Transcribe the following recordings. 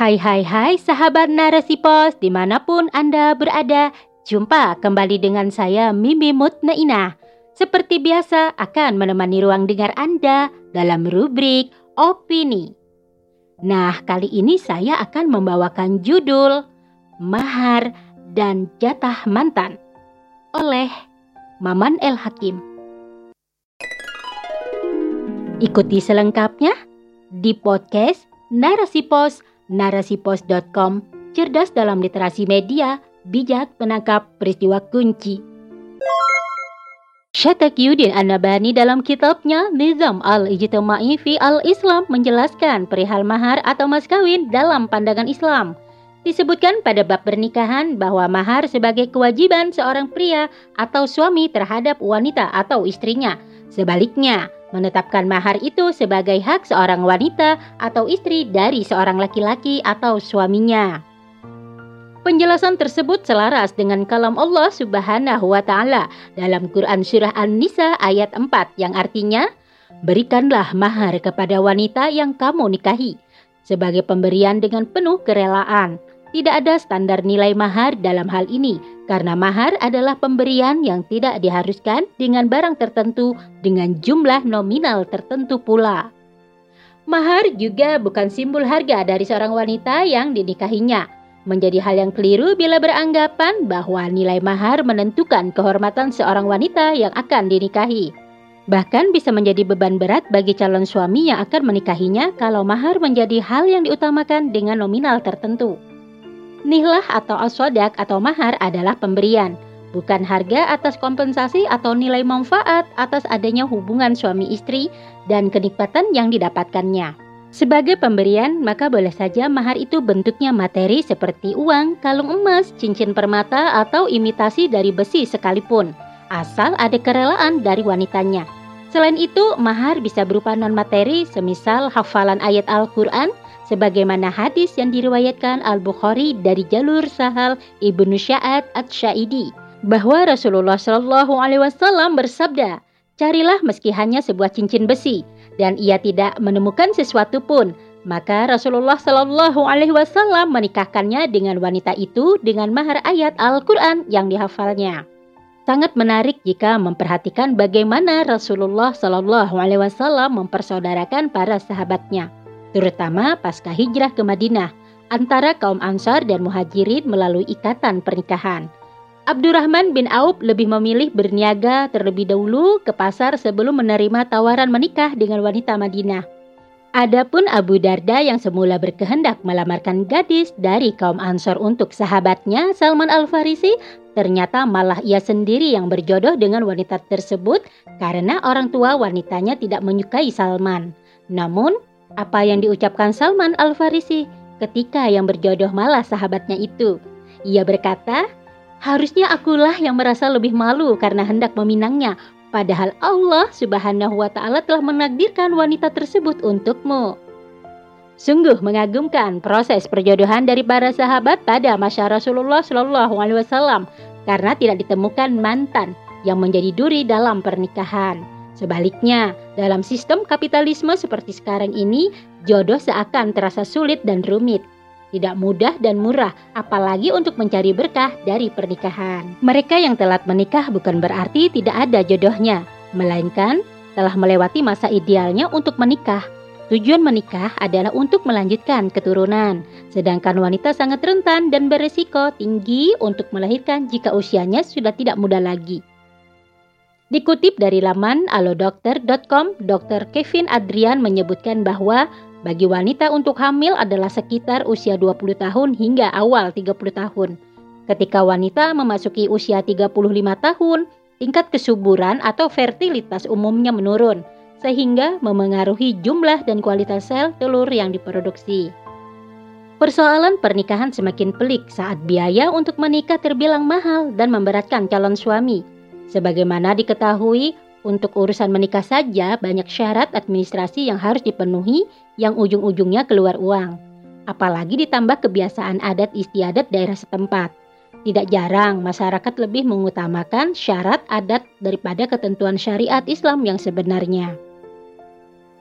Hai hai hai sahabat narasi pos di mana pun Anda berada Jumpa kembali dengan saya Mimi Mutnainah Seperti biasa akan menemani ruang dengar Anda dalam rubrik Opini. Nah kali ini saya akan membawakan judul Mahar dan Jatah Mantan oleh Maman El Hakim. Ikuti selengkapnya di podcast Narasi Pos narasipos.com, cerdas dalam literasi media, bijak menangkap peristiwa kunci. Syatakyuddin An-Nabani dalam kitabnya Nizam al-Ijtima'i fi al-Islam menjelaskan perihal mahar atau mas kawin dalam pandangan Islam. Disebutkan pada bab pernikahan bahwa mahar sebagai kewajiban seorang pria atau suami terhadap wanita atau istrinya. Sebaliknya, menetapkan mahar itu sebagai hak seorang wanita atau istri dari seorang laki-laki atau suaminya. Penjelasan tersebut selaras dengan kalam Allah Subhanahu wa taala dalam Quran surah An-Nisa ayat 4 yang artinya Berikanlah mahar kepada wanita yang kamu nikahi sebagai pemberian dengan penuh kerelaan. Tidak ada standar nilai mahar dalam hal ini karena mahar adalah pemberian yang tidak diharuskan dengan barang tertentu dengan jumlah nominal tertentu pula. Mahar juga bukan simbol harga dari seorang wanita yang dinikahinya. Menjadi hal yang keliru bila beranggapan bahwa nilai mahar menentukan kehormatan seorang wanita yang akan dinikahi. Bahkan bisa menjadi beban berat bagi calon suami yang akan menikahinya kalau mahar menjadi hal yang diutamakan dengan nominal tertentu. Nihlah atau aswadak atau mahar adalah pemberian, bukan harga atas kompensasi atau nilai manfaat atas adanya hubungan suami istri dan kenikmatan yang didapatkannya. Sebagai pemberian, maka boleh saja mahar itu bentuknya materi seperti uang, kalung emas, cincin permata, atau imitasi dari besi sekalipun, asal ada kerelaan dari wanitanya. Selain itu, mahar bisa berupa non-materi semisal hafalan ayat Al-Quran, sebagaimana hadis yang diriwayatkan Al-Bukhari dari jalur Sahal Ibnu Sya'ad At-Syaidi bahwa Rasulullah Shallallahu alaihi wasallam bersabda, "Carilah meski hanya sebuah cincin besi dan ia tidak menemukan sesuatu pun, maka Rasulullah Shallallahu alaihi wasallam menikahkannya dengan wanita itu dengan mahar ayat Al-Qur'an yang dihafalnya." Sangat menarik jika memperhatikan bagaimana Rasulullah Shallallahu alaihi wasallam mempersaudarakan para sahabatnya terutama pasca hijrah ke Madinah antara kaum Ansar dan Muhajirin melalui ikatan pernikahan. Abdurrahman bin Auf lebih memilih berniaga terlebih dahulu ke pasar sebelum menerima tawaran menikah dengan wanita Madinah. Adapun Abu Darda yang semula berkehendak melamarkan gadis dari kaum Ansor untuk sahabatnya Salman Al-Farisi, ternyata malah ia sendiri yang berjodoh dengan wanita tersebut karena orang tua wanitanya tidak menyukai Salman. Namun, apa yang diucapkan Salman Al-Farisi ketika yang berjodoh malah sahabatnya itu. Ia berkata, harusnya akulah yang merasa lebih malu karena hendak meminangnya, padahal Allah Subhanahu wa taala telah menakdirkan wanita tersebut untukmu. Sungguh mengagumkan proses perjodohan dari para sahabat pada masa Rasulullah Shallallahu alaihi wasallam karena tidak ditemukan mantan yang menjadi duri dalam pernikahan. Sebaliknya, dalam sistem kapitalisme seperti sekarang ini, jodoh seakan terasa sulit dan rumit. Tidak mudah dan murah, apalagi untuk mencari berkah dari pernikahan. Mereka yang telat menikah bukan berarti tidak ada jodohnya, melainkan telah melewati masa idealnya untuk menikah. Tujuan menikah adalah untuk melanjutkan keturunan, sedangkan wanita sangat rentan dan beresiko tinggi untuk melahirkan jika usianya sudah tidak muda lagi. Dikutip dari laman alodokter.com, Dr. Kevin Adrian menyebutkan bahwa bagi wanita untuk hamil adalah sekitar usia 20 tahun hingga awal 30 tahun. Ketika wanita memasuki usia 35 tahun, tingkat kesuburan atau fertilitas umumnya menurun, sehingga memengaruhi jumlah dan kualitas sel telur yang diproduksi. Persoalan pernikahan semakin pelik saat biaya untuk menikah terbilang mahal dan memberatkan calon suami Sebagaimana diketahui, untuk urusan menikah saja banyak syarat administrasi yang harus dipenuhi yang ujung-ujungnya keluar uang. Apalagi ditambah kebiasaan adat istiadat daerah setempat. Tidak jarang masyarakat lebih mengutamakan syarat adat daripada ketentuan syariat Islam yang sebenarnya.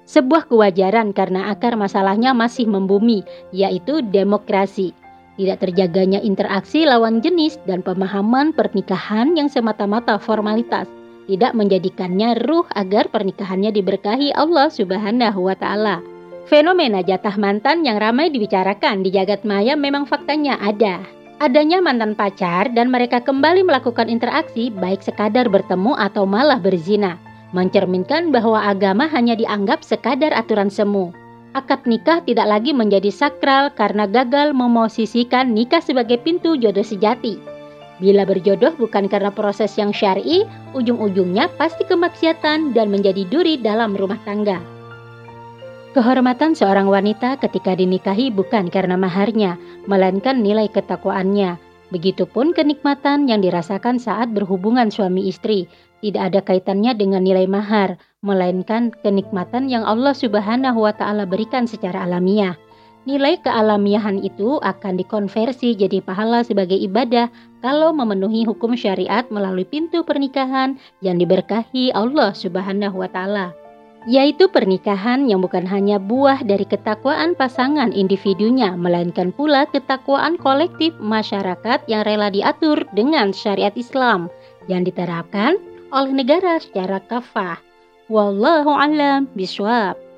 Sebuah kewajaran karena akar masalahnya masih membumi, yaitu demokrasi. Tidak terjaganya interaksi lawan jenis dan pemahaman pernikahan yang semata-mata formalitas tidak menjadikannya ruh agar pernikahannya diberkahi Allah Subhanahu wa taala. Fenomena jatah mantan yang ramai dibicarakan di jagat maya memang faktanya ada. Adanya mantan pacar dan mereka kembali melakukan interaksi baik sekadar bertemu atau malah berzina mencerminkan bahwa agama hanya dianggap sekadar aturan semu. Akad nikah tidak lagi menjadi sakral karena gagal memosisikan nikah sebagai pintu jodoh sejati. Bila berjodoh bukan karena proses yang syar'i, ujung-ujungnya pasti kemaksiatan dan menjadi duri dalam rumah tangga. Kehormatan seorang wanita ketika dinikahi bukan karena maharnya, melainkan nilai ketakwaannya. Begitupun kenikmatan yang dirasakan saat berhubungan suami istri, tidak ada kaitannya dengan nilai mahar, melainkan kenikmatan yang Allah Subhanahu wa taala berikan secara alamiah. Nilai kealamiahan itu akan dikonversi jadi pahala sebagai ibadah kalau memenuhi hukum syariat melalui pintu pernikahan yang diberkahi Allah Subhanahu wa taala. Yaitu pernikahan yang bukan hanya buah dari ketakwaan pasangan individunya, melainkan pula ketakwaan kolektif masyarakat yang rela diatur dengan syariat Islam yang diterapkan oleh negara secara kafah. Wallahu alam biswab.